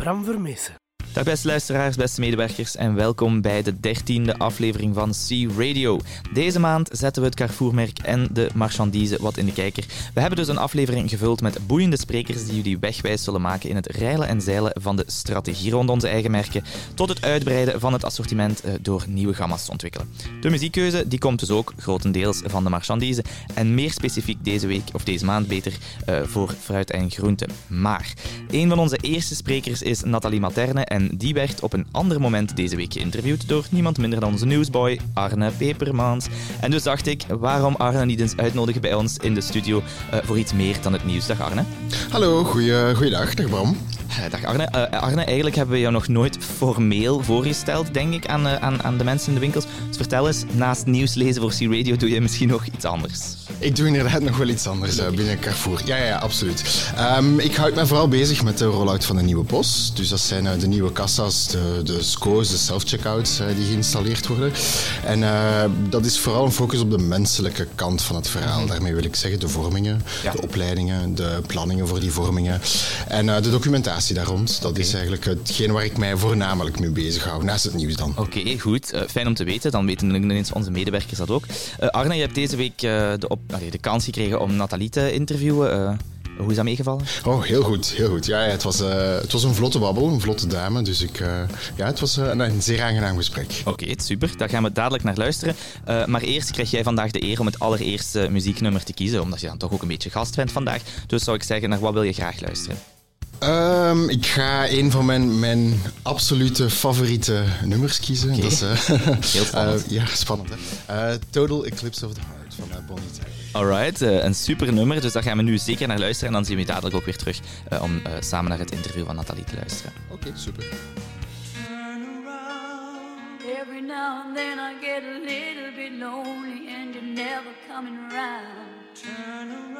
Bram Vermessen. Dag beste luisteraars, beste medewerkers en welkom bij de dertiende aflevering van C Radio. Deze maand zetten we het Carrefourmerk en de marchandise wat in de kijker. We hebben dus een aflevering gevuld met boeiende sprekers die jullie wegwijs zullen maken in het reilen en zeilen van de strategie rond onze eigen merken, tot het uitbreiden van het assortiment eh, door nieuwe gamma's te ontwikkelen. De muziekkeuze die komt dus ook grotendeels van de marchandise en meer specifiek deze week, of deze maand beter, uh, voor fruit en groenten. Maar een van onze eerste sprekers is Nathalie Materne en die werd op een ander moment deze week geïnterviewd door niemand minder dan onze newsboy Arne Pepermans. En dus dacht ik, waarom Arne niet eens uitnodigen bij ons in de studio uh, voor iets meer dan het nieuws. Dag Arne. Hallo, goeie, goeiedag. Dag Bram. Uh, dag Arne. Uh, Arne, eigenlijk hebben we jou nog nooit formeel voorgesteld, denk ik, aan, aan, aan de mensen in de winkels. Dus vertel eens, naast nieuws lezen voor C-Radio doe je misschien nog iets anders? Ik doe inderdaad nog wel iets anders uh, binnen Carrefour. Ja, ja, absoluut. Um, ik houd me vooral bezig met de rollout van de nieuwe POS. Dus dat zijn de nieuwe kassa's, de, de SCO's, de self-checkouts die geïnstalleerd worden. En dat is vooral een focus op de menselijke kant van het verhaal. Daarmee wil ik zeggen de vormingen, ja. de opleidingen, de planningen voor die vormingen en de documentatie daar rond. Dat okay. is eigenlijk hetgeen waar ik mij voornamelijk mee bezig hou, naast het nieuws dan. Oké, okay, goed. fijn om te weten. Dan weten ineens onze medewerkers dat ook. Arne, je hebt deze week de op allee, de kans gekregen om Nathalie te interviewen. Uh, hoe is dat meegevallen? Oh, heel goed. Heel goed. Ja, ja het, was, uh, het was een vlotte babbel, een vlotte dame. Dus ik, uh, ja, het was een, een, zeer aangenaam gesprek. Oké, okay, super. Daar gaan we dadelijk naar luisteren. maar eerst krijg jij vandaag de eer om het allereerste muzieknummer te kiezen. Omdat je dan toch ook een beetje gast bent vandaag. Dus zou ik zeggen, naar wat wil je graag luisteren? Um, ik ga een van mijn, mijn absolute favoriete nummers kiezen. Okay. Dat is, Heel spannend. ja, spannend. Hè? Total Eclipse of the Heart van Bonnie Tyler. Alright, uh, een super nummer. Dus daar gaan we nu zeker naar luisteren. En dan zien we je dadelijk ook weer terug uh, om uh, samen naar het interview van Nathalie te luisteren. Oké, okay, super. Every now and then I get a little bit lonely and you're never coming around. Turn around.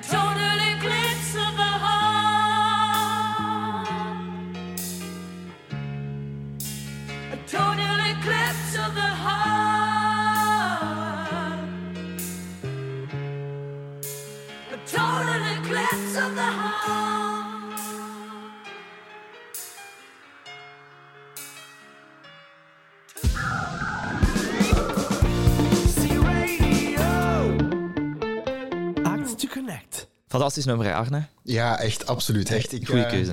A Fantastisch nummer, Arne? Ja, echt, absoluut. Echt. Ik, Goeie eh, keuze.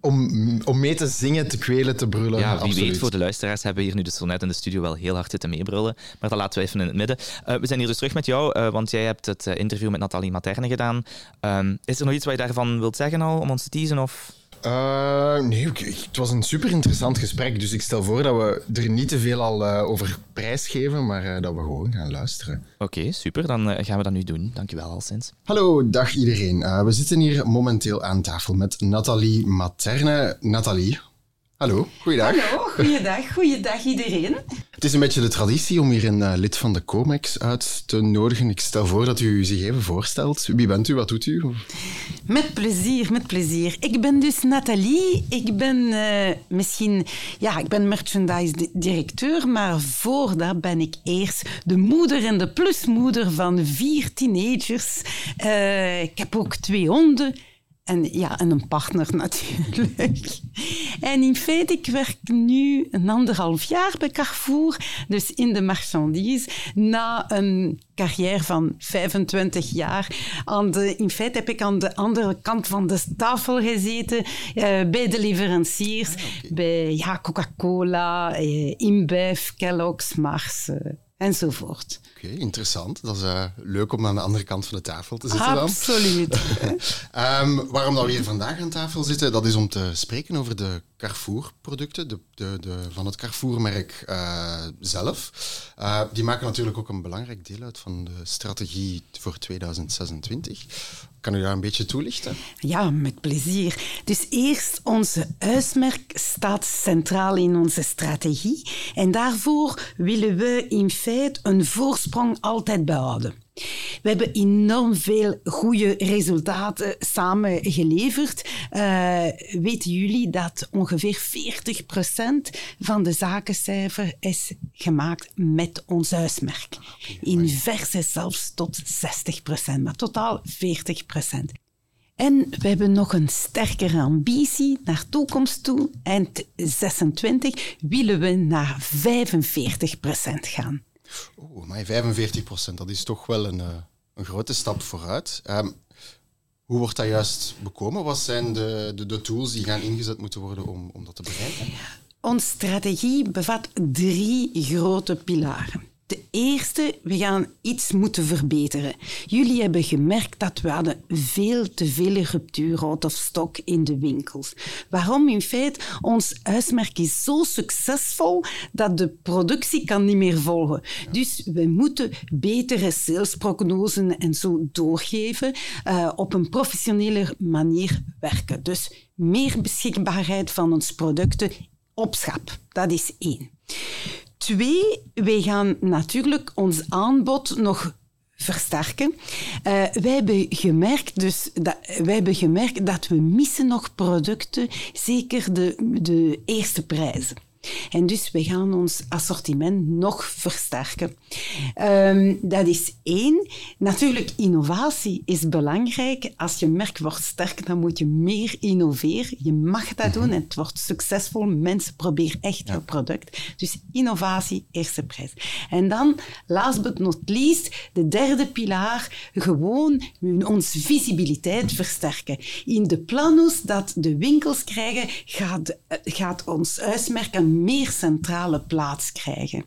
om, om mee te zingen, te kwelen, te brullen. Ja, wie absoluut. weet, voor de luisteraars hebben we hier nu dus zo net in de studio wel heel hard zitten meebrullen. Maar dat laten we even in het midden. Eh, we zijn hier dus terug met jou, eh, want jij hebt het interview met Nathalie Materne gedaan. Ehm, is er nog iets wat je daarvan wilt zeggen al, om ons te teasen? Of... Eh, nee, het was een super interessant gesprek. Dus ik stel voor dat we er niet te veel al eh, over prijs geven, maar eh, dat we gewoon gaan luisteren. Oké, super. Dan gaan we dat nu doen. Dankjewel al sinds. Hallo, dag iedereen. We zitten hier momenteel aan tafel met Nathalie Materne. Nathalie, hallo, goeiedag. Hallo, goeiedag, goeiedag iedereen. Het is een beetje de traditie om hier een eh, lid van de COMEX uit te nodigen. Ik stel voor dat u zich even voorstelt. Wie bent u, wat doet u? Met plezier, met plezier. Ik ben dus Nathalie. Ik ben eh, misschien, ja, ik ben merchandise-directeur, maar voor dat ben ik eerst de moeder en de plusmoeder van vier teenagers. Eh, ik heb ook twee honden. En, ja, en een partner natuurlijk. En in feite, ik werk nu een anderhalf jaar bij Carrefour, dus in de marchandise, na een carrière van 25 jaar. Aan de, in feite heb ik aan de andere kant van de tafel gezeten, eh, bij de leveranciers, bij ja, Coca-Cola, eh, InBev, Kellogg's, Mars eh, enzovoort. Oké, interessant. Dat is eh, leuk om aan de andere kant van de tafel te zitten dan. Absoluut. Ehm, waarom dat we hier vandaag aan tafel zitten, dat is om te spreken over de Carrefour-producten, de, de, de, van het Carrefour-merk eh, zelf. Eh, die maken natuurlijk ook een belangrijk deel uit van de strategie voor 2026. Kan u daar een beetje toelichten? Ja, met plezier. Dus eerst, onze huismerk staat centraal in onze strategie. En daarvoor willen we in feite een voorsprong altijd behouden. We hebben enorm veel goede resultaten samen geleverd. Eh, weten jullie dat ongeveer 40% van de zakencijfer is gemaakt met ons huismerk? In verse zelfs tot 60%, maar totaal 40%. En we hebben nog een sterkere ambitie naar toekomst toe. Eind 26 willen we naar 45% gaan. Oeh, maar 45 procent, dat is toch wel een, eh, een grote stap vooruit. Ehm, hoe wordt dat juist bekomen? Wat zijn de, de, de tools die gaan ingezet moeten worden om, om dat te bereiken? Onze strategie bevat drie grote pilaren. De eerste, we gaan iets moeten verbeteren. Jullie hebben gemerkt dat we hadden veel te veel ruptuur out of stock in de winkels. Waarom? In feite, ons huismerk is zo succesvol dat de productie kan niet meer volgen. Dus we moeten betere salesprognosen en zo doorgeven, uh, op een professionele manier werken. Dus meer beschikbaarheid van ons producten op schap. Dat is één. Twee, wij gaan natuurlijk ons aanbod nog versterken. Uh, wij, hebben gemerkt dus dat, wij hebben gemerkt dat we missen nog producten, zeker de, de eerste prijzen. En dus we gaan ons assortiment nog versterken. Um, dat is één. Natuurlijk, innovatie is belangrijk. Als je merk wordt sterk, dan moet je meer innoveren. Je mag dat doen en het wordt succesvol. Mensen proberen echt ja. je product. Dus innovatie, eerste prijs. En dan, last but not least, de derde pilaar, gewoon onze visibiliteit versterken. In de planus dat de winkels krijgen, gaat, gaat ons huismerk een meer centrale plaats krijgen.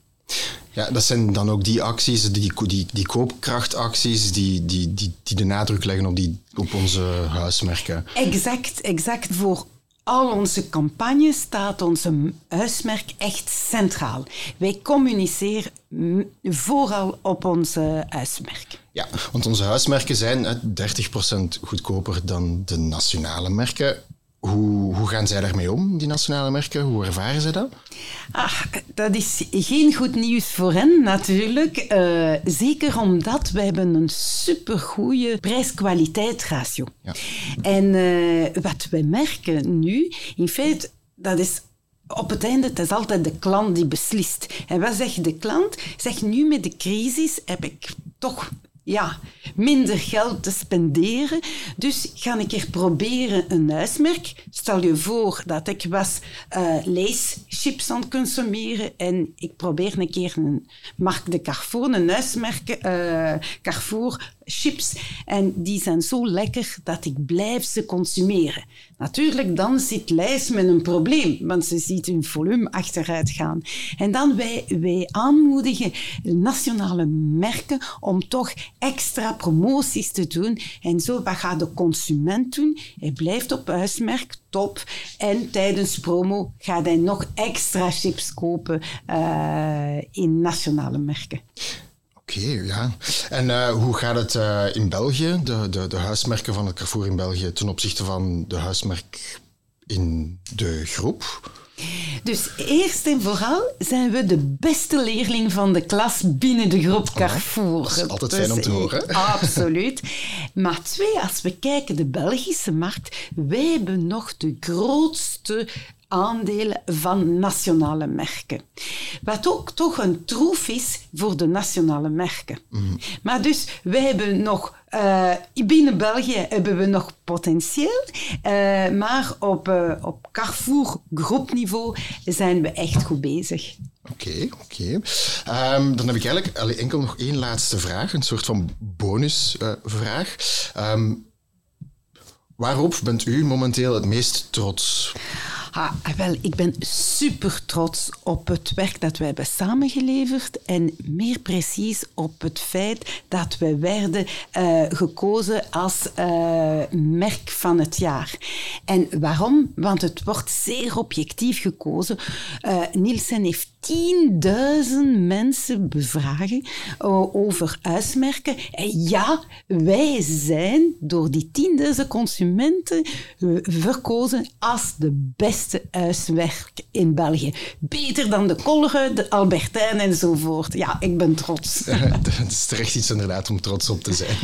Ja, dat zijn dan ook die acties, die, die, die koopkrachtacties, die, die, die, die de nadruk leggen op, die, op onze huismerken. Exact, exact. Voor al onze campagne staat onze huismerk echt centraal. Wij communiceren mm, vooral op onze huismerk. Ja, want onze huismerken zijn eh, 30% goedkoper dan de nationale merken. Hoe, hoe gaan zij daarmee om, die nationale merken? Hoe ervaren ze dat? Ah, dat is geen goed nieuws voor hen natuurlijk. Eh, zeker omdat we hebben een supergoeie prijs-kwaliteit ratio. Ja. En eh, wat we merken nu, in feite, dat is op het einde, het is altijd de klant die beslist. En wat zegt de klant? Zegt nu met de crisis heb ik toch ja, minder geld te spenderen. Dus ga ik er proberen een huismerk. Stel je voor dat ik was uh, leeschips aan het consumeren en ik probeer een keer een Marc de Carrefour, een huismerk uh, Carrefour chips. En die zijn zo lekker dat ik blijf ze consumeren. Natuurlijk, dan zit Lijs met een probleem, want ze ziet hun volume achteruit gaan. En dan wij, wij aanmoedigen nationale merken om toch extra promoties te doen. En zo, wat gaat de consument doen? Hij blijft op huismerk, top. En tijdens promo gaat hij nog extra chips kopen uh, in nationale merken. Okay, ja. En uh, hoe gaat het uh, in België, de, de, de huismerken van het Carrefour in België, ten opzichte van de huismerk in de groep? Dus eerst en vooral zijn we de beste leerling van de klas binnen de groep Carrefour. Dat is altijd fijn om te horen. Absoluut. Maar twee, als we kijken de Belgische markt, wij hebben nog de grootste aandelen van nationale merken. Wat ook toch een troef is voor de nationale merken. Mm. Maar dus, wij hebben nog... Uh, binnen België hebben we nog potentieel, uh, maar op, uh, op Carrefour groepniveau zijn we echt goed bezig. Oké, okay, oké. Okay. Um, dan heb ik eigenlijk allee, enkel nog één laatste vraag, een soort van bonusvraag. Um, waarop bent u momenteel het meest trots? Ah, wel, ik ben super trots op het werk dat wij hebben samengeleverd en meer precies op het feit dat we werden uh, gekozen als uh, merk van het jaar. En waarom? Want het wordt zeer objectief gekozen. Uh, Nielsen heeft 10.000 mensen bevragen over huismerken. En ja, wij zijn door die 10.000 consumenten verkozen als de beste huiswerk in België. Beter dan de Kolge, de Albertijn enzovoort. Ja, ik ben trots. Het is terecht iets inderdaad om trots op te zijn.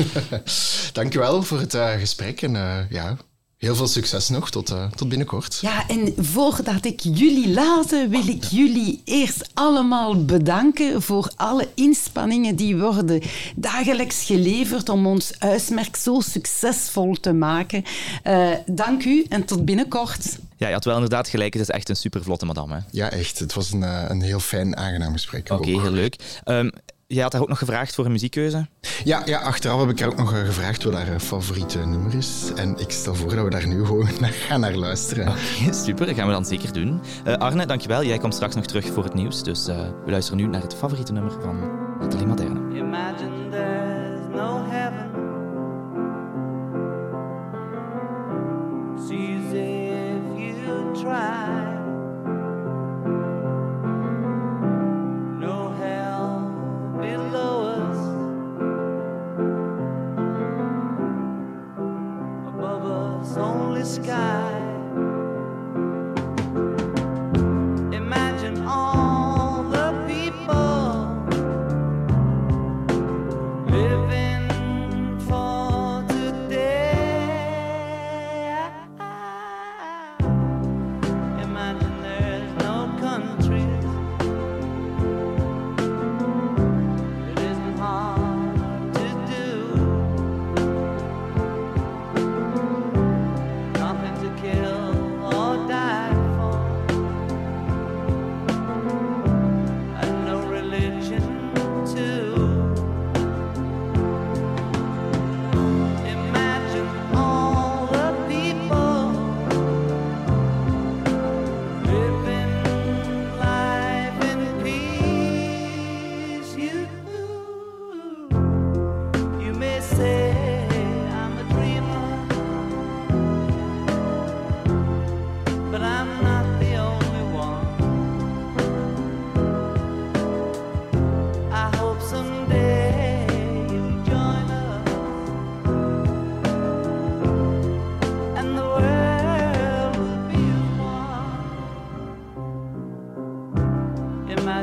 Dankjewel voor het uh, gesprek en uh, ja, Heel veel succes nog, tot, uh, tot binnenkort. Ja, en voordat ik jullie laat, wil ik jullie eerst allemaal bedanken voor alle inspanningen die worden dagelijks geleverd om ons huismerk zo succesvol te maken. Uh, dank u en tot binnenkort. Ja, je had wel inderdaad gelijk. Het is echt een supervlotte madame. Hè? Ja, echt. Het was een, een heel fijn, aangenaam gesprek. Oké, okay, heel leuk. Um, Jij had haar ook nog gevraagd voor een muziekkeuze? Ja, ja achteraf heb ik haar ook nog gevraagd wat haar favoriete nummer is. En ik stel voor dat we daar nu gewoon naar gaan naar luisteren. Oké, okay, super. Dat gaan we dan zeker doen. Uh, Arne, dankjewel. Jij komt straks nog terug voor het nieuws. Dus uh, we luisteren nu naar het favoriete nummer van Nathalie Moderne. Imagine cry.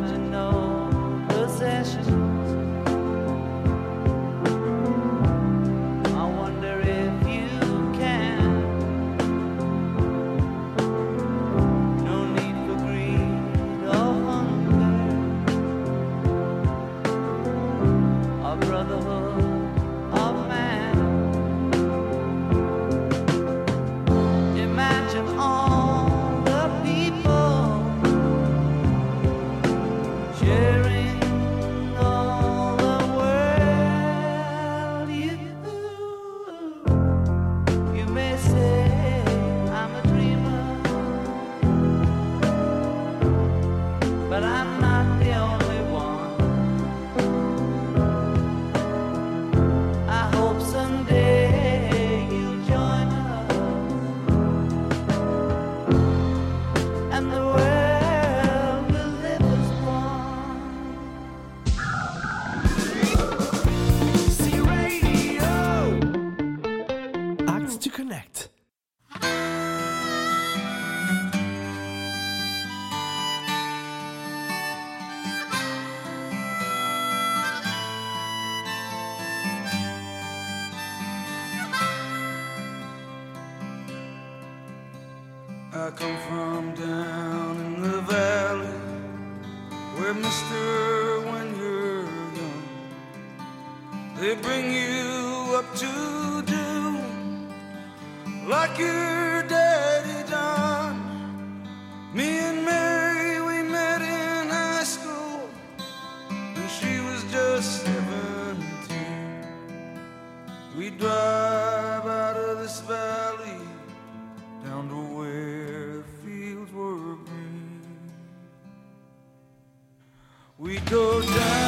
how'd know? We go down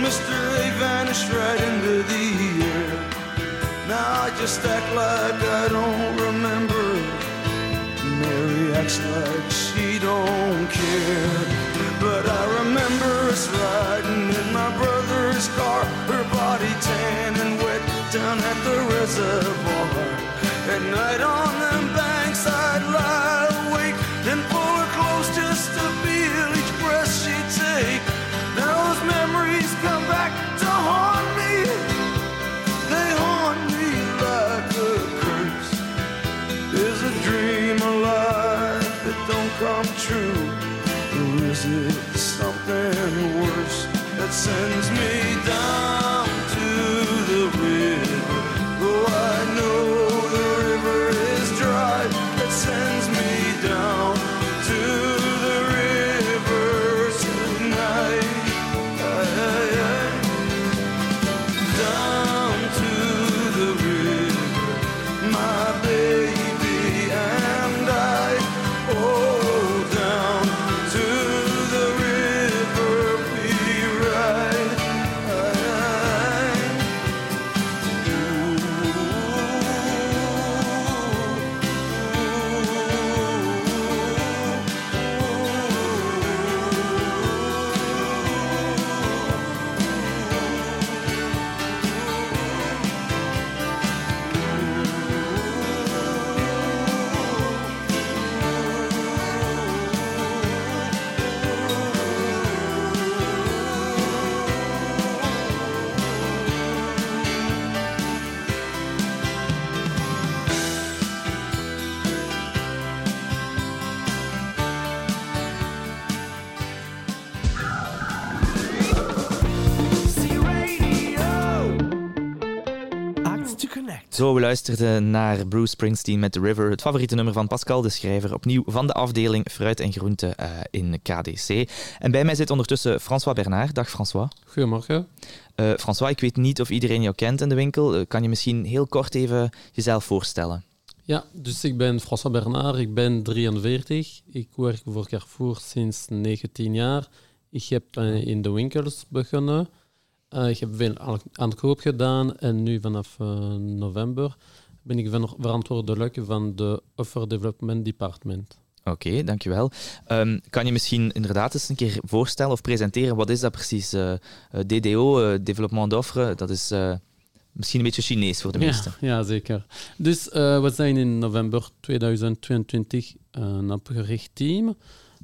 mister, they vanished right into the air. Now I just act like I don't remember Mary acts like she don't care. But I remember us riding in my brother's car, her body tan and wet down at the reservoir. At night on Zo, we luisterden naar Bruce Springsteen met The River, het favoriete nummer van Pascal, de schrijver, opnieuw van de afdeling Fruit en Groente eh, in KDC. En bij mij zit ondertussen François Bernard. Dag François. Goedemorgen. Eh, François, ik weet niet of iedereen jou kent in de winkel. Eh, kan je misschien heel kort even jezelf voorstellen? Ja, dus ik ben François Bernard, ik ben 43. Ik werk voor Carrefour sinds 19 jaar. Ik heb in de winkels begonnen. Eh, ik heb veel aan- aankoop gedaan en nu vanaf eh, november ben ik ver- verantwoordelijk van de Offer Development Department. Oké, dankjewel. Ehm, kan je misschien inderdaad eens een keer voorstellen of presenteren wat is dat precies? Eh, eh, DDO, Développement d'offre, dat is misschien een beetje Chinees voor de Ja, meesten. ja, zeker. Dus we zijn in november 2022 een opgericht team,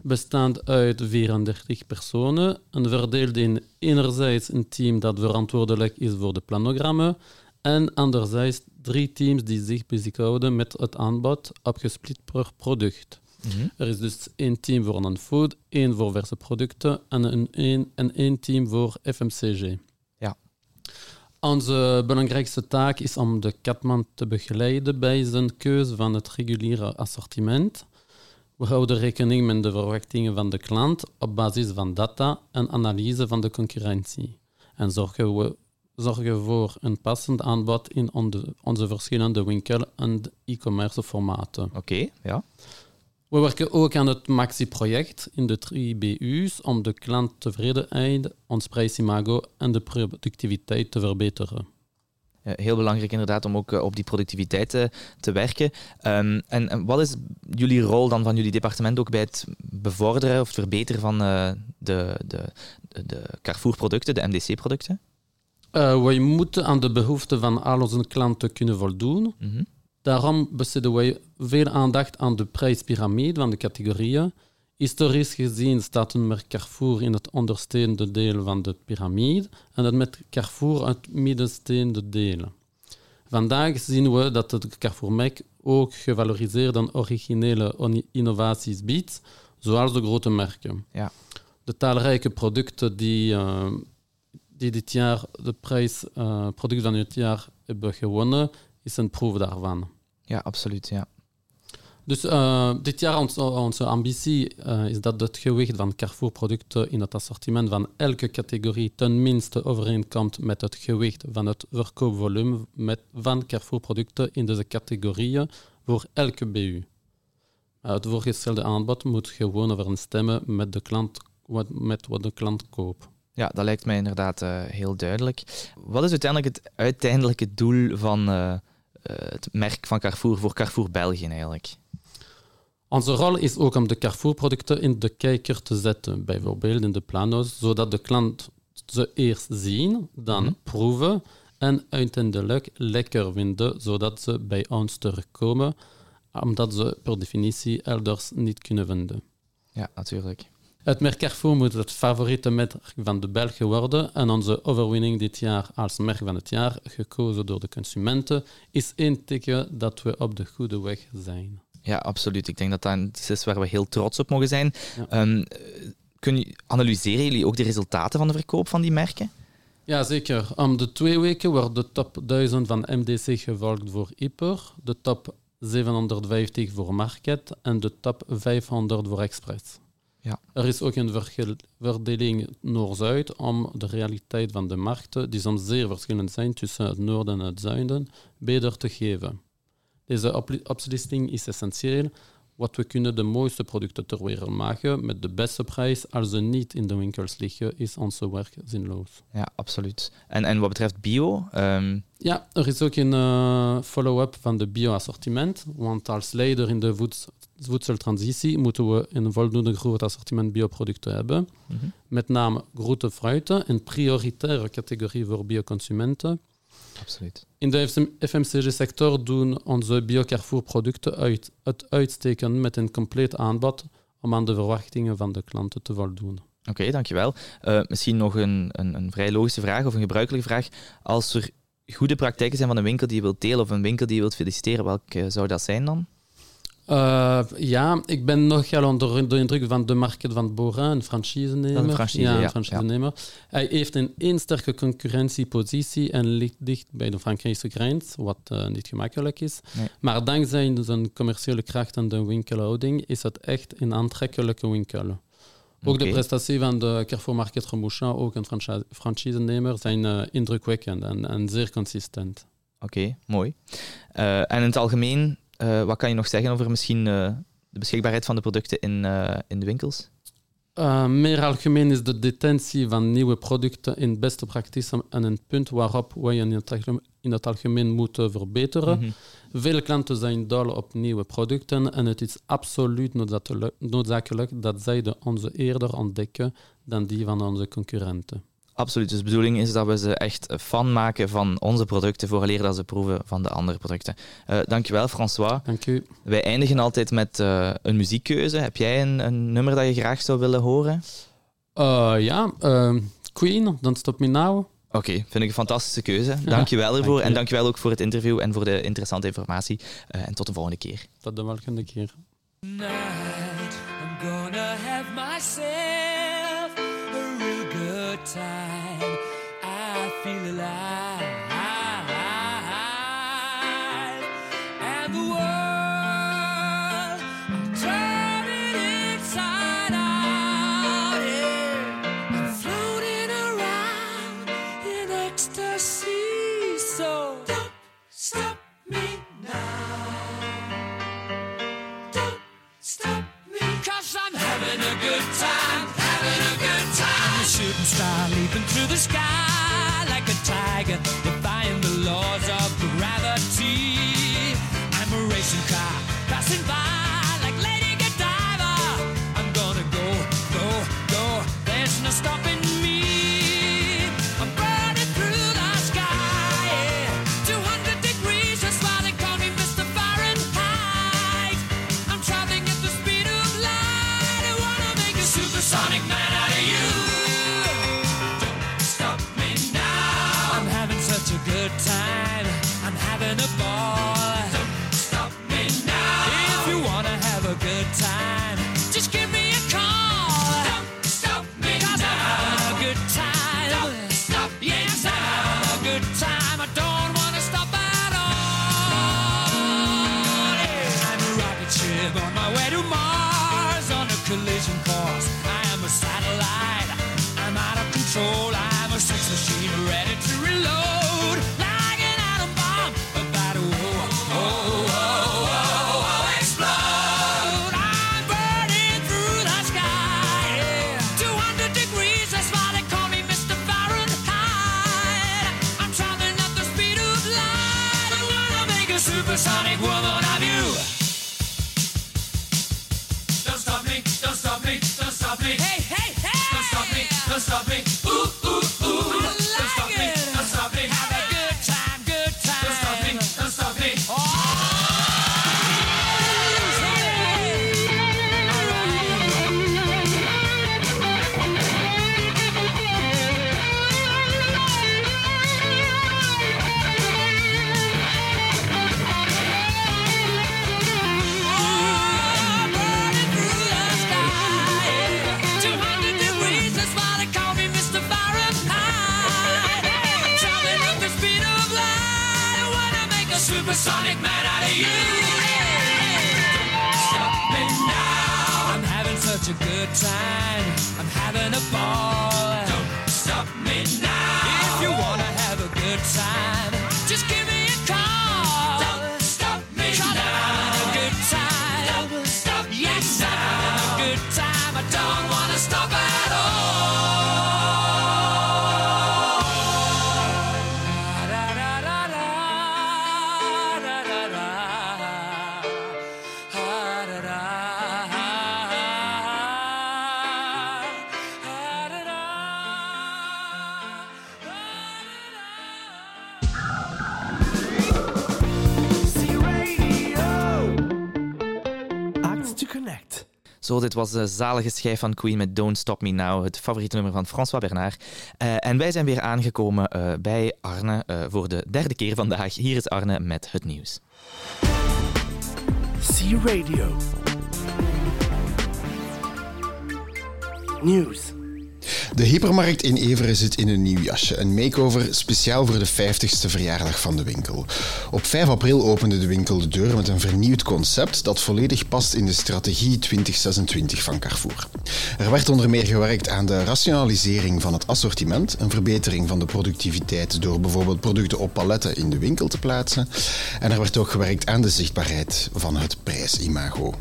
bestaand uit 34 personen. En verdeeld in enerzijds een team dat verantwoordelijk is voor de planogrammen en anderzijds drie teams die zich bezighouden met het aanbod opgesplit per product. Mhm. Er is dus één team voor non-food, één voor verse producten en een, één, en één team voor FMCG. Ja. Onze belangrijkste taak is om de Katman te begeleiden bij zijn keuze van het reguliere assortiment. We houden rekening met de verwachtingen van de klant op basis van data en analyse van de concurrentie. En zorgen we zorgen voor een passend aanbod in onze, onze verschillende winkel- en e-commerce formaten. Oké, ja. We werken ook aan het Maxi-project in de drie BU's om de klanttevredenheid, ons prijsimago en de productiviteit te verbeteren. Ja, heel belangrijk inderdaad om ook eh, op die productiviteit eh, te werken. Ehm, en, en wat is jullie rol dan van jullie departement ook bij het bevorderen of het verbeteren van eh, de, de, de, Carrefour-producten, de MDC-producten? Eh wij moeten aan de behoeften van al onze klanten kunnen voldoen. Mhm. Daarom besteden wij veel aandacht aan de prijspyramide van de categorieën. Historisch gezien staat een merk Carrefour in het ondersteunende deel van de piramide en het met Carrefour het middensteunende deel. Vandaag zien we dat het Carrefour-merk ook gevaloriseerde en originele innovaties biedt, zoals de grote merken. Ja. De talrijke producten die, eh, die dit jaar de prijs eh, product van het jaar hebben gewonnen, is een proef daarvan. Ja, absoluut. Ja. Dus eh, dit jaar onze, ambitie eh, is dat het gewicht van Carrefour-producten in het assortiment van elke categorie tenminste overeenkomt met het gewicht van het verkoopvolume met, van Carrefour-producten in deze categorieën voor elke BU. Uh, het voorgestelde aanbod moet gewoon overeenstemmen met, de klant, met wat de klant koopt. ja, dat lijkt mij inderdaad eh, heel duidelijk. Wat is uiteindelijk het uiteindelijke doel van eh, eh, het merk van Carrefour voor Carrefour België eigenlijk? Onze rol is ook om de Carrefour-producten in de kijker te zetten, bijvoorbeeld in de plano's, zodat de klant ze eerst zien, dan Mhm. proeven en uiteindelijk lekker vinden, zodat ze bij ons terugkomen, omdat ze per definitie elders niet kunnen vinden. Ja, natuurlijk. Het merk Carrefour moet het favoriete merk van de Belgen worden en onze overwinning dit jaar als merk van het jaar, gekozen door de consumenten, is een teken dat we op de goede weg zijn. Ja, absoluut. Ik denk dat dat iets is waar we heel trots op mogen zijn. Ja. Ehm, eh, kun je, analyseren jullie ook de resultaten van de verkoop van die merken? Ja, zeker. Om de twee weken wordt de top 1000 van MDC gevolgd voor Hyper, de top 750 voor Market en de top 500 voor Express. Ja. Er is ook een verdeling noord-zuid om de realiteit van de markten, die soms zeer verschillend zijn tussen het noorden en het zuiden, beter te geven. Deze oplisting is essentieel, want we kunnen de mooiste producten ter wereld maken met de beste prijs. Als ze niet in de winkels liggen, is onze werk zinloos. Ja, absoluut. En, en wat betreft bio, ehm, Ja, er is ook een eh, follow-up van de bio-assortiment. Want als leider in de voeds- voedseltransitie moeten we een voldoende groot assortiment bioproducten hebben. Mhm. Met name groente fruiten, een prioritaire categorie voor bioconsumenten. Absoluut. In de FMCG-sector doen onze bio-Carrefour-producten uit, het uitsteken met een compleet aanbod om aan de verwachtingen van de klanten te voldoen. Oké, dankjewel. Eh misschien nog een, een, een vrij logische vraag of een gebruikelijke vraag. Als er goede praktijken zijn van een winkel die je wilt delen of een winkel die je wilt feliciteren, welke zou dat zijn dan? Uh, ja, ik ben nogal onder de indruk van de market van Borin, een franchisenemer. Een franchise, ja, een franchisenemer. Hij heeft een één sterke concurrentiepositie en ligt dicht bij de Frankrijkse grens, wat uh, niet gemakkelijk is. Nee. Maar dankzij zijn commerciële kracht en de winkelhouding is het echt een aantrekkelijke winkel. Ook de prestatie van de Carrefour Market Remouchin, ook een franchi- franchisenemer, zijn uh, indrukwekkend en, en zeer consistent. Oké, mooi. Eh, en in het algemeen, Eh, wat kan je nog zeggen over misschien eh, de beschikbaarheid van de producten in, eh, in de winkels? Uh, meer algemeen is de detentie van nieuwe producten in beste praktijk een punt waarop wij in het, algemeen- in het algemeen moeten verbeteren. Mhm. Veel klanten zijn dol op nieuwe producten en het is absoluut noodzakelijk, noodzakelijk dat zij de onze eerder ontdekken dan die van onze concurrenten. Absoluut. Dus de bedoeling is dat we ze echt fan maken van onze producten, vooraleer dat ze proeven van de andere producten. Eh dankjewel, François. Dank u. Wij eindigen altijd met eh, een muziekkeuze. Heb jij een, een nummer dat je graag zou willen horen? Uh, ja, uh, Queen, Don't Stop Me Now. Oké, vind ik een fantastische keuze. Dankjewel ervoor. dank je. En dankjewel ook voor het interview en voor de interessante informatie. Eh, en tot de volgende keer. Tot de volgende keer. Tonight, I'm gonna have myself time. I feel alive. Shooting star leaping through the sky like a tiger, defying the laws of gravity. I'm a racing car passing by like Lady Godiva. I'm gonna go, go, go. There's no stopping dit was de zalige schijf van Queen met Don't Stop Me Now, het favoriete nummer van François Bernard. Eh, en wij zijn weer aangekomen eh, bij Arne eh, voor de derde keer vandaag. Hier is Arne met het nieuws. C Radio. News. De hypermarkt in Everen zit in een nieuw jasje. Een makeover speciaal voor de 50ste verjaardag van de winkel. Op 5 april opende de winkel de deur met een vernieuwd concept dat volledig past in de strategie 2026 van Carrefour. Er werd onder meer gewerkt aan de rationalisering van het assortiment, een verbetering van de productiviteit door bijvoorbeeld producten op paletten in de winkel te plaatsen. En er werd ook gewerkt aan de zichtbaarheid van het prijsimago.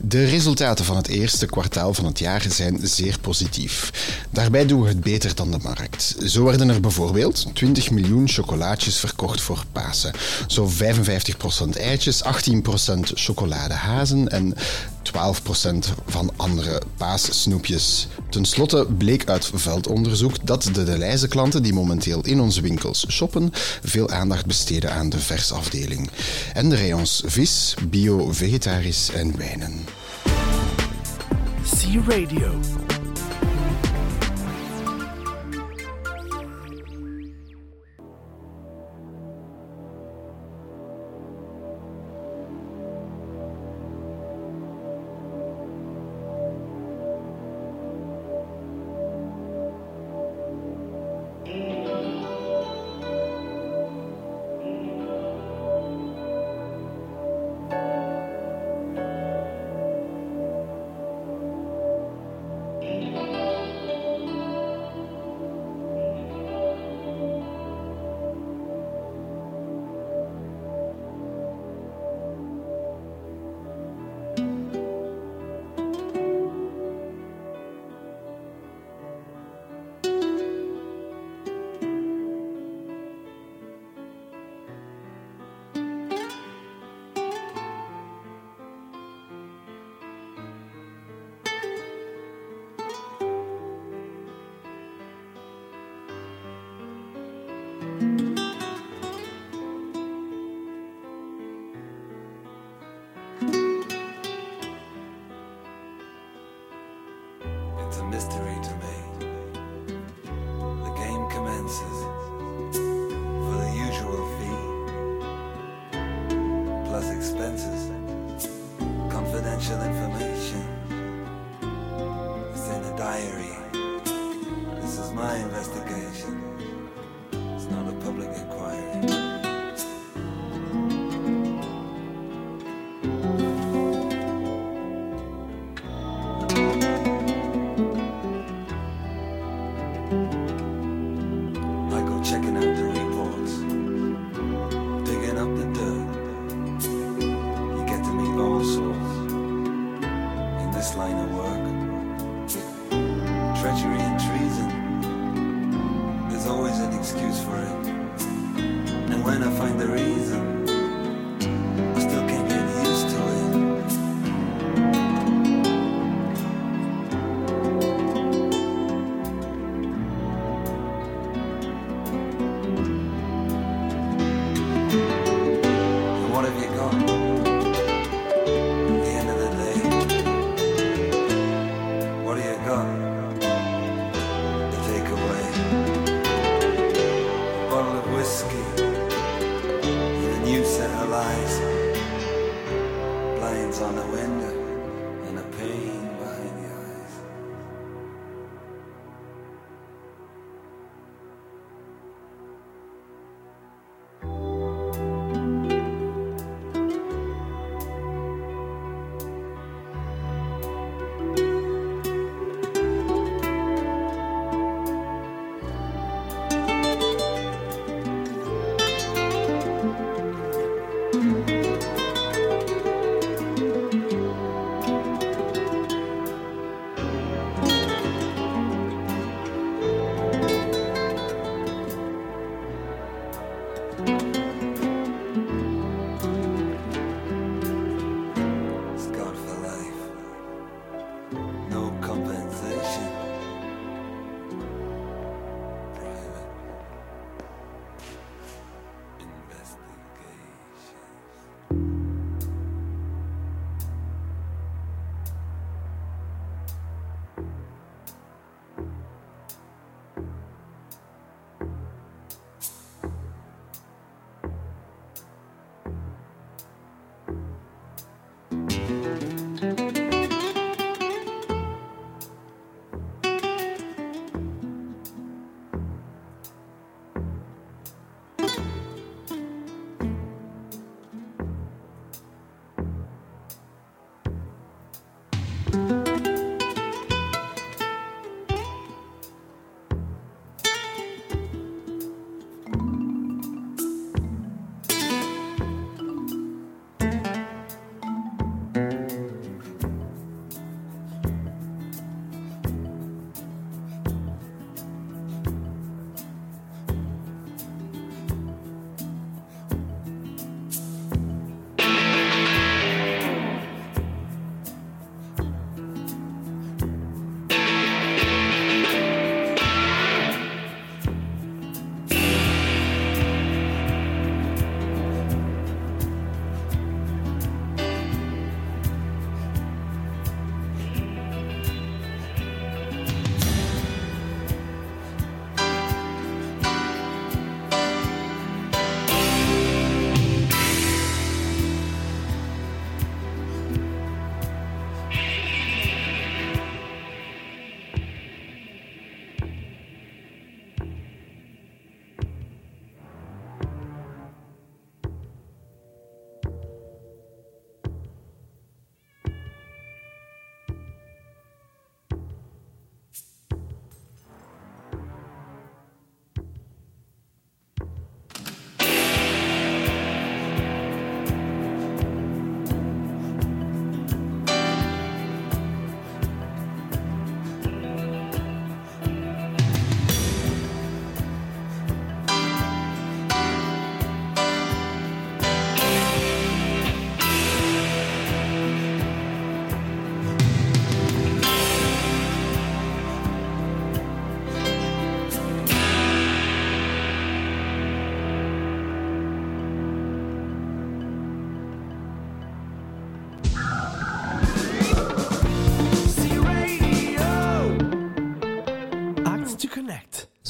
De resultaten van het eerste kwartaal van het jaar zijn zeer positief. Daarbij doen we het beter dan de markt. Zo werden er bijvoorbeeld 20 miljoen chocolaatjes verkocht voor Pasen. Zo 55% eitjes, 18% chocoladehazen en 12% van andere paassnoepjes. Ten slotte bleek uit veldonderzoek dat de Delijze klanten die momenteel in onze winkels shoppen veel aandacht besteden aan de versafdeling. En de rayons vis, bio, vegetarisch en wijnen. C Radio.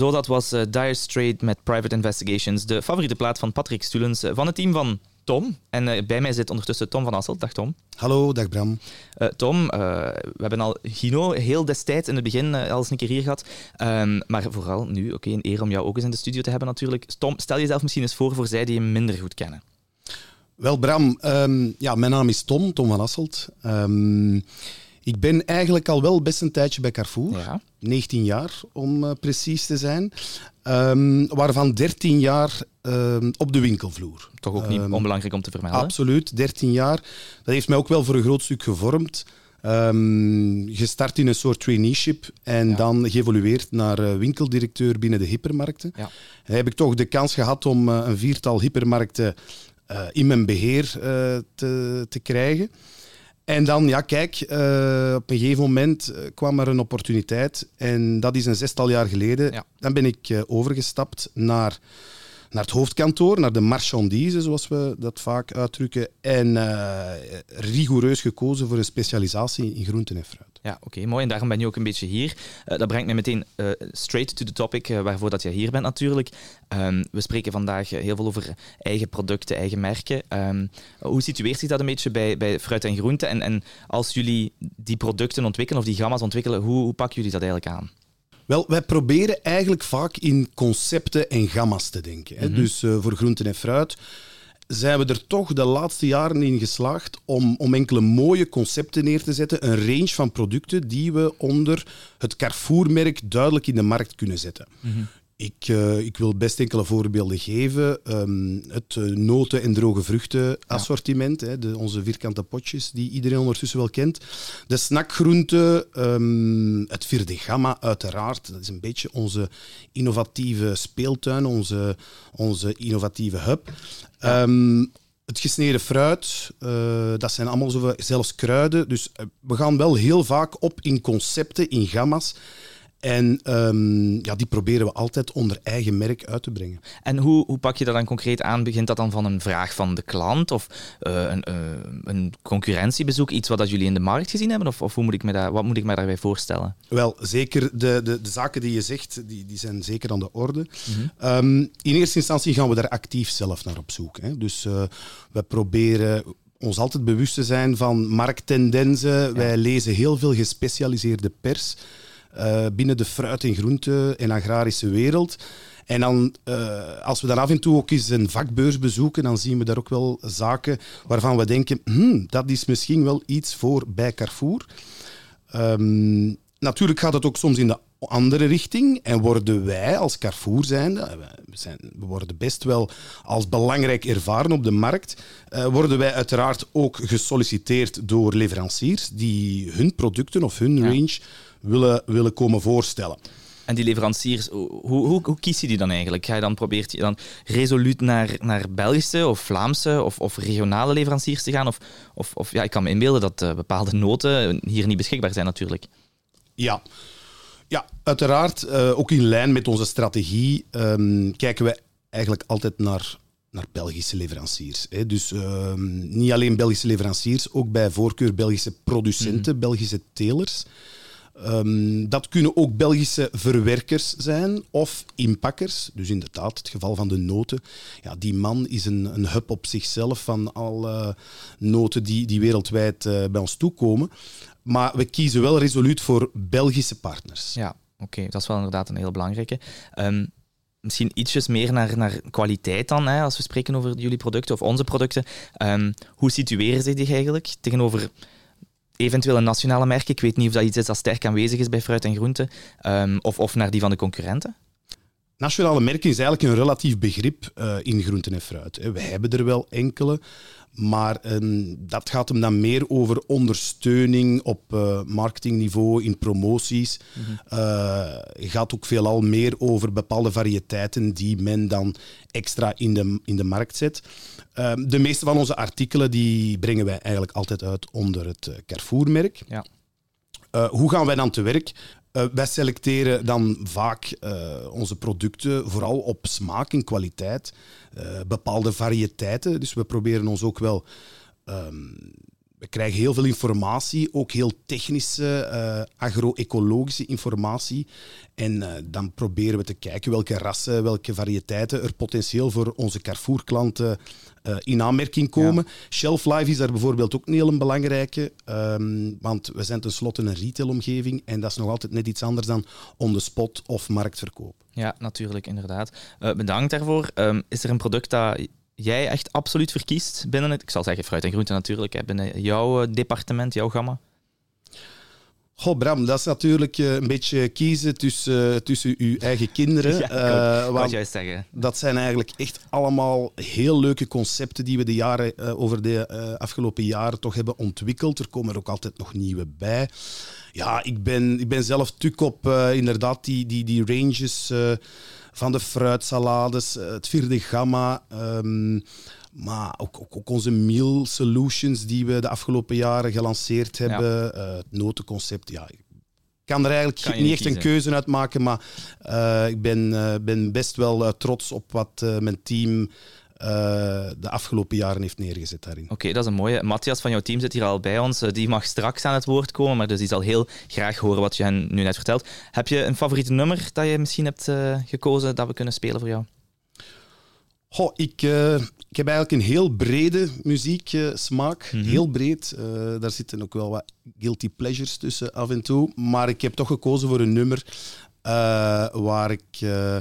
Zo, dat was eh, Dire Straits met Private Investigations, de favoriete plaat van Patrick Stulens eh, van het team van Tom. En eh, bij mij zit ondertussen Tom van Asselt. Dag Tom. Hallo, dag Bram. Tom, we hebben al Gino heel destijds in het begin al eens een keer hier gehad. Ehm, maar vooral nu, oké, een eer om jou ook eens in de studio te hebben natuurlijk. Tom, stel jezelf misschien eens voor voor zij die je minder goed kennen. Wel Bram, ehm, ja, mijn naam is Tom, Tom van Asselt. Ehm, ik ben eigenlijk al wel best een tijdje bij Carrefour. Ja. 19 jaar om eh, precies te zijn. Ehm, waarvan 13 jaar ehm, op de winkelvloer. Toch ook niet Ehm, onbelangrijk om te vermelden. Absoluut, 13 jaar. Dat heeft mij ook wel voor een groot stuk gevormd. Gestart in een soort traineeship en Ja. dan geëvolueerd naar eh, winkeldirecteur binnen de hypermarkten. Ja. En heb ik toch de kans gehad om eh, een viertal hypermarkten in mijn beheer eh, te, te krijgen. En dan, ja, kijk, eh, op een gegeven moment eh, kwam er een opportuniteit. En dat is een zestal jaar geleden. Ja. Dan ben ik eh, overgestapt naar, naar het hoofdkantoor, naar de marchandise, zoals we dat vaak uitdrukken. En eh, rigoureus gekozen voor een specialisatie in groenten en fruit. Ja, oké, mooi. En daarom ben je ook een beetje hier. Eh, dat brengt mij meteen eh, straight to the topic, waarvoor dat je hier bent natuurlijk. Ehm, we spreken vandaag heel veel over eigen producten, eigen merken. Ehm, hoe situeert zich dat een beetje bij, bij fruit en groente? En, en als jullie die producten ontwikkelen of die gamma's ontwikkelen, hoe, hoe pakken jullie dat eigenlijk aan? Wel, wij proberen eigenlijk vaak in concepten en gamma's te denken. Hè. Dus eh, voor groenten en fruit zijn we er toch de laatste jaren in geslaagd om, om enkele mooie concepten neer te zetten. Een range van producten die we onder het Carrefour-merk duidelijk in de markt kunnen zetten. Ik, eh, ik wil best enkele voorbeelden geven. Ehm, het eh, noten- en droge vruchten-assortiment, hè, de, onze vierkante potjes, die iedereen ondertussen wel kent. De snackgroenten, ehm, het vierde gamma, uiteraard. Dat is een beetje onze innovatieve speeltuin, onze, onze innovatieve hub. Ehm, het gesneden fruit, eh, dat zijn allemaal zoveel, zelfs kruiden. Dus we gaan wel heel vaak op in concepten, in gamma's. En ehm, ja, die proberen we altijd onder eigen merk uit te brengen. En hoe, hoe pak je dat dan concreet aan? Begint dat dan van een vraag van de klant of eh, een, eh, een concurrentiebezoek, iets wat dat jullie in de markt gezien hebben? Of, of hoe moet ik me daar, wat moet ik me daarbij voorstellen? Wel, zeker de, de, de zaken die je zegt, die, die zijn zeker aan de orde. Ehm, in eerste instantie gaan we daar actief zelf naar op zoek. Hè. Dus eh, we proberen ons altijd bewust te zijn van markttendensen. Wij lezen heel veel gespecialiseerde pers eh, binnen de fruit- en groente- en agrarische wereld. En dan, eh, als we dan af en toe ook eens een vakbeurs bezoeken, dan zien we daar ook wel zaken waarvan we denken, hmm, dat is misschien wel iets voor bij Carrefour. Ehm, natuurlijk gaat het ook soms in de andere richting en worden wij als Carrefour zijnde, eh, we, zijn, we worden best wel als belangrijk ervaren op de markt, eh, worden wij uiteraard ook gesolliciteerd door leveranciers die hun producten of hun range willen, willen komen voorstellen. En die leveranciers, hoe, hoe, hoe kies je die dan eigenlijk? Ga je dan, probeert je dan resoluut naar, naar Belgische of Vlaamse of, of regionale leveranciers te gaan? Of, of, of ja, ik kan me inbeelden dat eh, bepaalde noten hier niet beschikbaar zijn natuurlijk. Ja, ja uiteraard. eh, ook in lijn met onze strategie ehm, kijken we eigenlijk altijd naar, naar Belgische leveranciers. Hè. Dus ehm, niet alleen Belgische leveranciers, ook bij voorkeur Belgische producenten, Belgische telers. Ehm, dat kunnen ook Belgische verwerkers zijn of inpakkers. Dus inderdaad, het geval van de noten. Ja, die man is een, een hub op zichzelf van alle noten die, die wereldwijd eh, bij ons toekomen. Maar we kiezen wel resoluut voor Belgische partners. Ja, oké, dat is wel inderdaad een heel belangrijke. Ehm, misschien ietsjes meer naar, naar kwaliteit dan, hè, als we spreken over jullie producten of onze producten. Ehm, hoe situeren ze zich eigenlijk tegenover eventueel een nationale merk? Ik weet niet of dat iets is dat sterk aanwezig is bij fruit en groente, ehm, of, of naar die van de concurrenten. Nationale merken is eigenlijk een relatief begrip eh, in groenten en fruit. We hebben er wel enkele, maar ehm, dat gaat hem dan meer over ondersteuning op eh, marketingniveau, in promoties. Eh, gaat ook veelal meer over bepaalde variëteiten die men dan extra in de, in de markt zet. Ehm, de meeste van onze artikelen die brengen wij eigenlijk altijd uit onder het eh, Carrefour-merk. Ja. Hoe gaan wij dan te werk? Eh, wij selecteren dan vaak eh, onze producten vooral op smaak en kwaliteit, eh, bepaalde variëteiten. Dus we proberen ons ook wel. ehm, we krijgen heel veel informatie, ook heel technische, eh, agro-ecologische informatie. En eh, dan proberen we te kijken welke rassen, welke variëteiten er potentieel voor onze Carrefour-klanten eh, in aanmerking komen. Shelf life is daar bijvoorbeeld ook een heel belangrijke, ehm, want we zijn tenslotte een retailomgeving en dat is nog altijd net iets anders dan on the spot of marktverkoop. Ja, natuurlijk, inderdaad. Bedankt daarvoor. Ehm, is er een product dat jij echt absoluut verkiest binnen het, ik zal zeggen fruit en groente natuurlijk, hè, binnen jouw eh, departement, jouw gamma? Goh, Bram, dat is natuurlijk eh, een beetje kiezen tussen, tussen uw eigen kinderen. Ja, eh, want het juist zeggen. dat zijn eigenlijk echt allemaal heel leuke concepten die we de jaren, eh, over de eh, afgelopen jaren toch hebben ontwikkeld. Er komen er ook altijd nog nieuwe bij. Ja, ik ben, ik ben zelf tuk op eh, inderdaad die, die, die ranges eh, van de fruitsalades, eh, het vierde gamma. ehm, maar ook, ook, ook onze meal solutions die we de afgelopen jaren gelanceerd hebben. eh, het notenconcept, ja, ik kan er eigenlijk Kan niet echt een keuze uit maken, maar eh, ik ben, ben best wel trots op wat mijn team de afgelopen jaren heeft neergezet daarin. Oké, dat is een mooie. Matthias van jouw team zit hier al bij ons. Eh, Die mag straks aan het woord komen, maar dus die zal heel graag horen wat je hen nu net vertelt. Heb je een favoriete nummer dat je misschien hebt eh, gekozen dat we kunnen spelen voor jou? Goh, ik, eh, ik heb eigenlijk een heel brede muzieksmaak. Mhm. Heel breed. Eh, daar zitten ook wel wat guilty pleasures tussen af en toe. Maar ik heb toch gekozen voor een nummer eh, waar ik eh,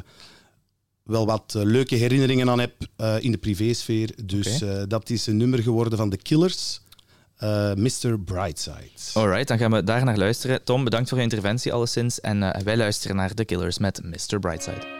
wel wat eh, leuke herinneringen aan heb eh, in de privésfeer. Dus eh, dat is een nummer geworden van The Killers, Mr. Brightside. Alright, dan gaan we daar naar luisteren. Tom, bedankt voor je interventie alleszins. En wij luisteren naar The Killers met Mr. Brightside.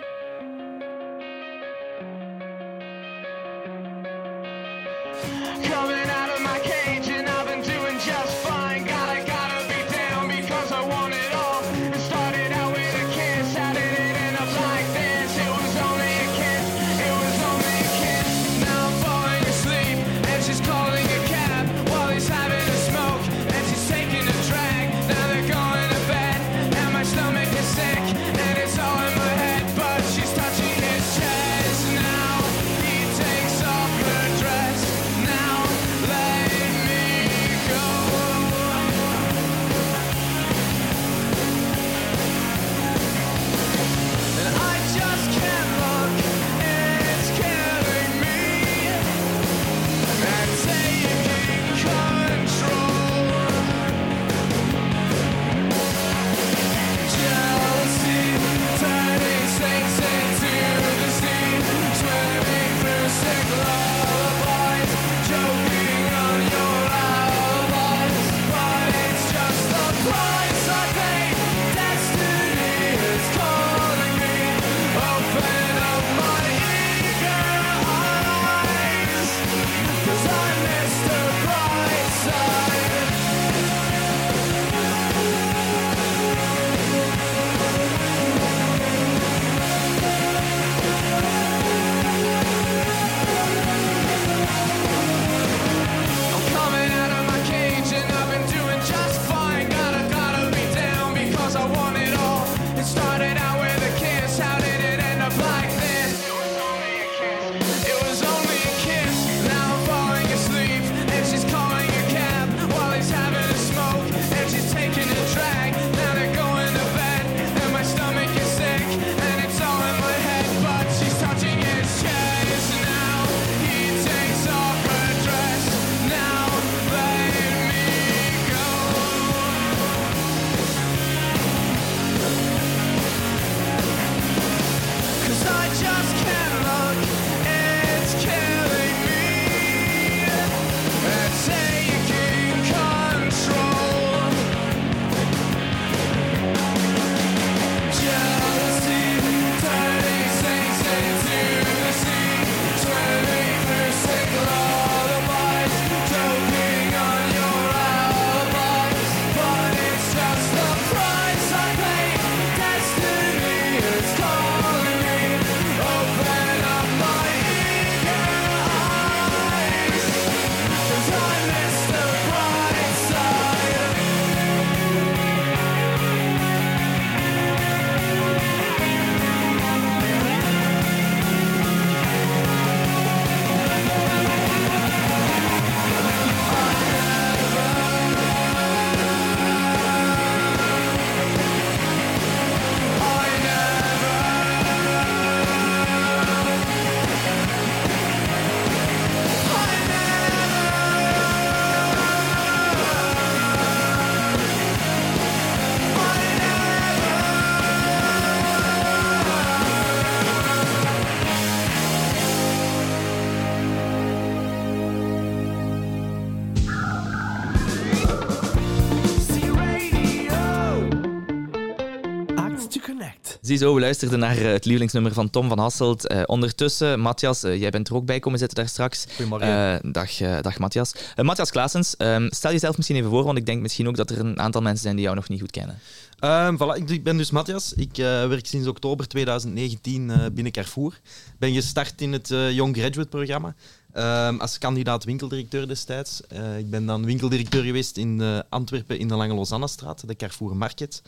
Ziezo, we luisterden naar eh, het lievelingsnummer van Tom van Hasselt. Eh, ondertussen, Matthias, eh, jij bent er ook bij komen zitten daar straks. Goedemorgen. Dag, dag Matthias. Matthias Klaasens, ehm, stel jezelf misschien even voor, want ik denk misschien ook dat er een aantal mensen zijn die jou nog niet goed kennen. Ehm, voilà, ik, ben dus Matthias. Ik werk sinds oktober 2019 eh, binnen Carrefour. Ben gestart in het Young Graduate programma ehm, als kandidaat winkeldirecteur destijds. Ik ben dan winkeldirecteur geweest in Antwerpen in de Lange Lausanne-straat, de Carrefour Market.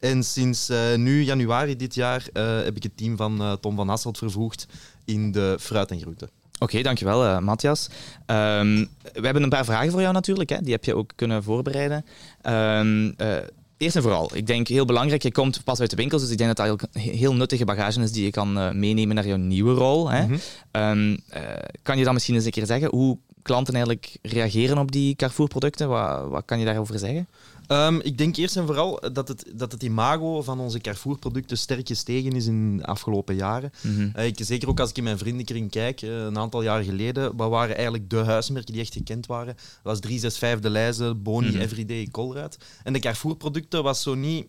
En sinds eh, nu, januari dit jaar, eh, heb ik het team van eh, Tom van Hasselt vervoegd in de fruit en groenten. Oké, dankjewel uh, Matthias. Ehm, we hebben een paar vragen voor jou natuurlijk, hè. die heb je ook kunnen voorbereiden. Ehm, eh, eerst en vooral, ik denk heel belangrijk, je komt pas uit de winkels, dus ik denk dat dat eigenlijk heel nuttige bagage is die je kan meenemen naar jouw nieuwe rol. Hè. Mhm. Ehm, eh, kan je dan misschien eens een keer zeggen hoe klanten eigenlijk reageren op die Carrefour-producten? Wat, wat kan je daarover zeggen? Ehm, ik denk eerst en vooral dat het, dat het imago van onze Carrefour-producten sterk gestegen is in de afgelopen jaren. Eh, ik, zeker ook als ik in mijn vriendenkring kijk, eh, een aantal jaar geleden, wat waren eigenlijk de huismerken die echt gekend waren? Dat was 365 De Leize, Boni, Mhm. Everyday, Colruyt. En de Carrefour-producten was zo niet...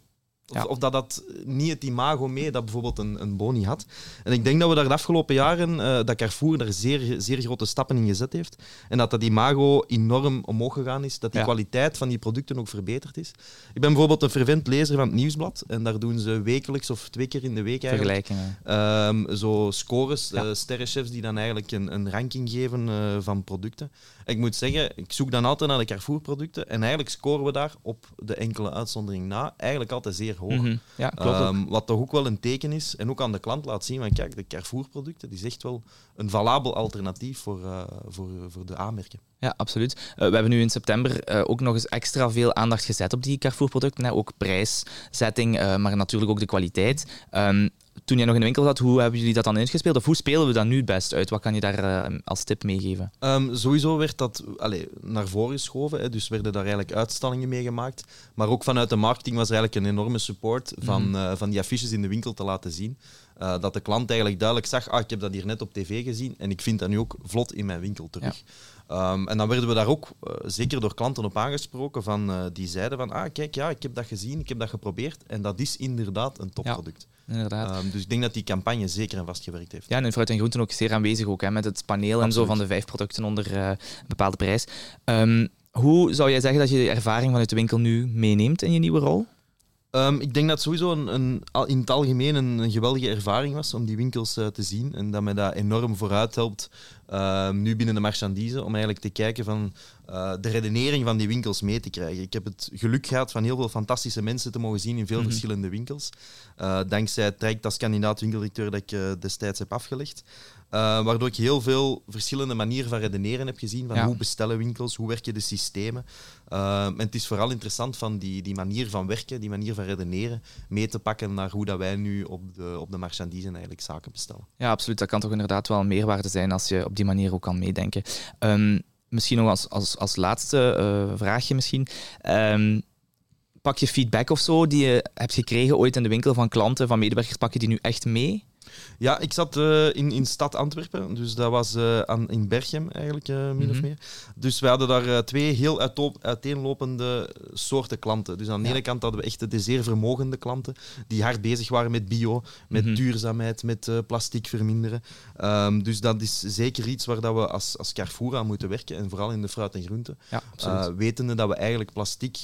Of, Ja. of dat dat niet het imago mee dat bijvoorbeeld een, een Boni had. En ik denk dat we daar de afgelopen jaren, eh, dat Carrefour daar zeer, zeer grote stappen in gezet heeft. En dat dat imago enorm omhoog gegaan is. Dat die Ja. kwaliteit van die producten ook verbeterd is. Ik ben bijvoorbeeld een fervent lezer van het Nieuwsblad. En daar doen ze wekelijks of twee keer in de week eigenlijk Vergelijkingen. Ehm, zo scores, Ja. eh, sterrenchefs die dan eigenlijk een, een ranking geven eh, van producten. En ik moet zeggen, ik zoek dan altijd naar de Carrefour-producten en eigenlijk scoren we daar op de enkele uitzondering na eigenlijk altijd zeer hoog. Mhm. Ja, klopt ook. Ehm, wat toch ook wel een teken is en ook aan de klant laat zien van kijk, de Carrefour-producten, die is echt wel een valabel alternatief voor, eh, voor, voor de aanmerken. Ja, absoluut. Eh, we hebben nu in september eh, ook nog eens extra veel aandacht gezet op die Carrefour-producten. Ook prijszetting, eh, maar natuurlijk ook de kwaliteit. Ehm, toen jij nog in de winkel zat, hoe hebben jullie dat dan uitgespeeld? Of hoe spelen we dat nu het best uit? Wat kan je daar als tip meegeven? Ehm, sowieso werd dat allee, naar voren geschoven, hè, dus werden daar eigenlijk uitstallingen mee gemaakt. Maar ook vanuit de marketing was er eigenlijk een enorme support van, Mhm. van die affiches in de winkel te laten zien. Dat de klant eigenlijk duidelijk zag, ah, ik heb dat hier net op tv gezien en ik vind dat nu ook vlot in mijn winkel terug. Ehm, en dan werden we daar ook eh, zeker door klanten op aangesproken van, eh, die zeiden van, ah kijk, ja, ik heb dat gezien, ik heb dat geprobeerd en dat is inderdaad een topproduct. Inderdaad. Ehm, dus ik denk dat die campagne zeker en vast gewerkt heeft. Ja, en in fruit en groenten ook zeer aanwezig ook, hè, met het paneel en zo van de vijf producten onder eh, een bepaalde prijs. Ehm, hoe zou jij zeggen dat je de ervaring vanuit de winkel nu meeneemt in je nieuwe rol? Ehm, ik denk dat het sowieso een, een, in het algemeen een, een geweldige ervaring was om die winkels eh, te zien. En dat mij dat enorm vooruit helpt ehm, nu binnen de marchandise. Om eigenlijk te kijken van eh, de redenering van die winkels mee te krijgen. Ik heb het geluk gehad van heel veel fantastische mensen te mogen zien in veel Mhm. verschillende winkels. Eh, dankzij het traject als kandidaat winkeldirecteur dat ik destijds heb afgelegd. Waardoor ik heel veel verschillende manieren van redeneren heb gezien. Van Ja. hoe bestellen winkels, hoe werken de systemen. Eh, en het is vooral interessant van die, die manier van werken, die manier van redeneren, mee te pakken naar hoe dat wij nu op de, op de eigenlijk zaken bestellen. Ja, absoluut. Dat kan toch inderdaad wel een meerwaarde zijn als je op die manier ook kan meedenken. Ehm, misschien nog als, als, als laatste eh, vraagje misschien. Ehm, pak je feedback of zo die je hebt gekregen ooit in de winkel van klanten, van medewerkers, pak je die nu echt mee? Ja, ik zat eh, in, in stad Antwerpen, dus dat was eh, aan, in Berchem eigenlijk, eh, min of Mhm. meer. Dus we hadden daar twee heel uiteenlopende soorten klanten. Dus aan de Ja. ene kant hadden we echt de zeer vermogende klanten, die hard bezig waren met bio, met Mhm. duurzaamheid, met plastic verminderen. Ehm, dus dat is zeker iets waar dat we als, als Carrefour aan moeten werken, en vooral in de fruit en groenten. Ja, wetende dat we eigenlijk plastic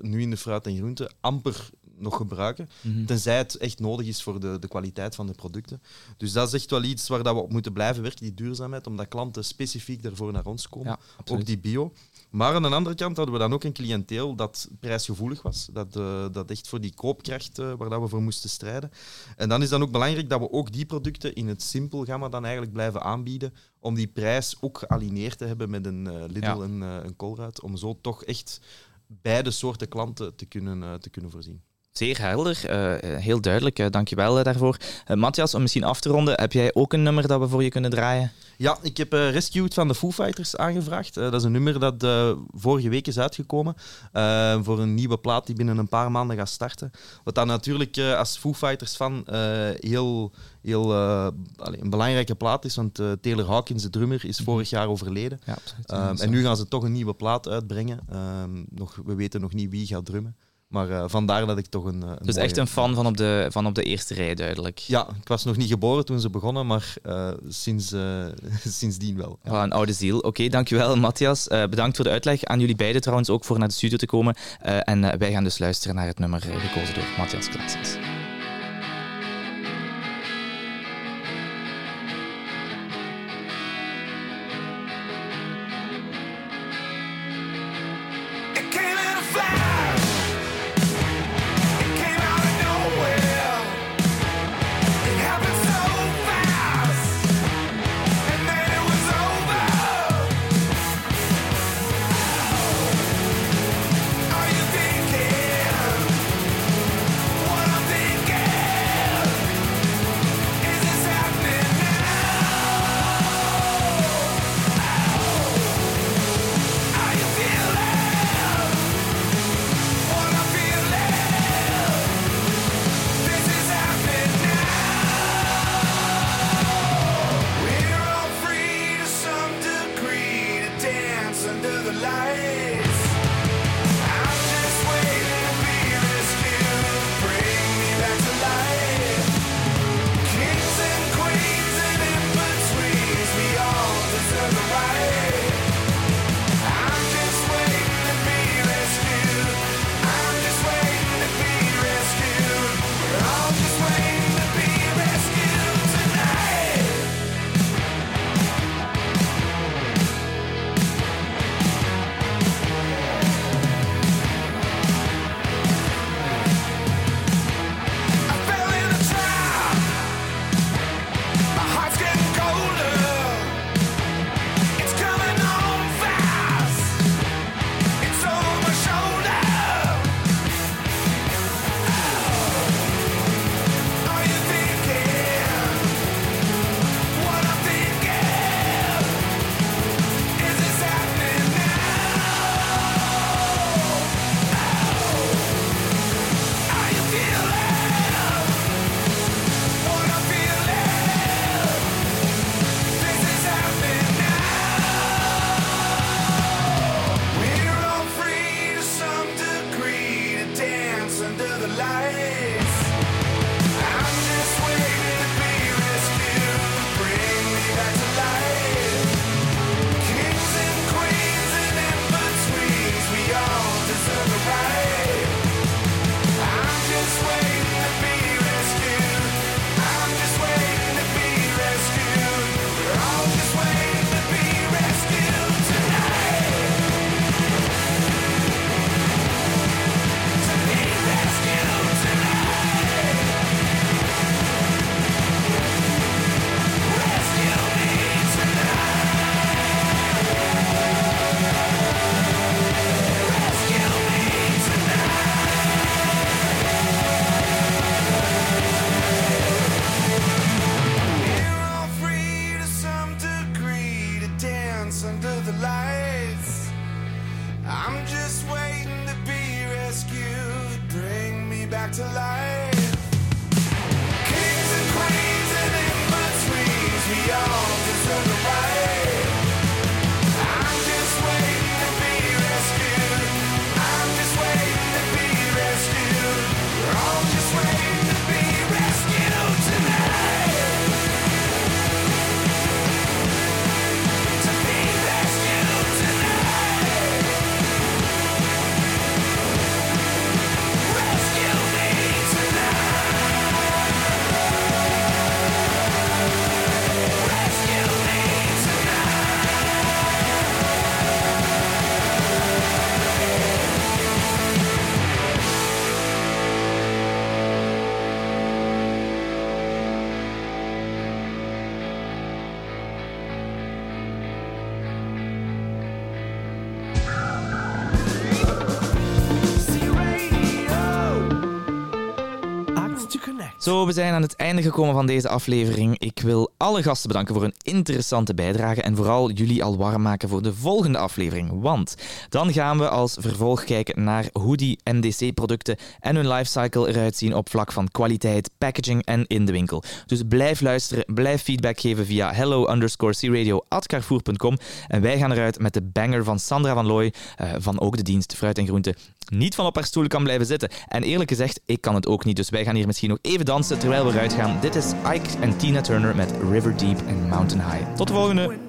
nu in de fruit en groenten amper nog gebruiken, Mhm. tenzij het echt nodig is voor de, de kwaliteit van de producten. Dus dat is echt wel iets waar dat we op moeten blijven werken, die duurzaamheid, omdat klanten specifiek daarvoor naar ons komen, Ja, ook die bio. Maar aan de andere kant hadden we dan ook een cliënteel dat prijsgevoelig was, dat, eh, dat echt voor die koopkracht eh, waar dat we voor moesten strijden. En dan is dan ook belangrijk dat we ook die producten in het simpel gamma dan eigenlijk blijven aanbieden, om die prijs ook gealineerd te hebben met een eh, Lidl Ja. en een Colruyt, om zo toch echt beide soorten klanten te kunnen, te kunnen voorzien. Zeer helder, eh, heel duidelijk. eh, dankjewel uh, daarvoor. Eh, Matthias, om misschien af te ronden, heb jij ook een nummer dat we voor je kunnen draaien? Ja, ik heb eh, Rescued van de Foo Fighters aangevraagd. Eh, dat is een nummer dat eh, vorige week is uitgekomen eh, voor een nieuwe plaat die binnen een paar maanden gaat starten. Wat dan natuurlijk eh, als Foo Fighters fan eh, heel, heel eh, allee, een belangrijke plaat is, want eh, Taylor Hawkins, de drummer, is vorig jaar overleden. Ja, absoluut. Ehm, en nu gaan ze toch een nieuwe plaat uitbrengen. Ehm, nog, we weten nog niet wie gaat drummen. Maar eh, vandaar dat ik toch een. Eh, dus echt een fan van op, de, van op de eerste rij, duidelijk. Ja, ik was nog niet geboren toen ze begonnen, maar uh, sinds, uh, sindsdien wel. Een oude ziel. Oké, dankjewel Matthias. bedankt voor de uitleg. Aan jullie beiden trouwens ook voor naar de studio te komen. en wij gaan dus luisteren naar het nummer gekozen door Matthias Klaasens. We zijn aan het einde gekomen van deze aflevering. Ik wil alle gasten bedanken voor een interessante bijdrage en vooral jullie al warm maken voor de volgende aflevering. Want dan gaan we als vervolg kijken naar hoe die MDC-producten en hun lifecycle eruit zien op vlak van kwaliteit, packaging en in de winkel. Dus blijf luisteren, blijf feedback geven via hello underscore en wij gaan eruit met de banger van Sandra van Looy eh, van ook de dienst Fruit en Groente niet van op haar stoel kan blijven zitten. En eerlijk gezegd, ik kan het ook niet, dus wij gaan hier misschien nog even dansen terwijl we eruit gaan. Dit is Ike en Tina Turner met River Deep en Mountain High. Tot de volgende! When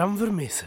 Met Bram Vermeesen.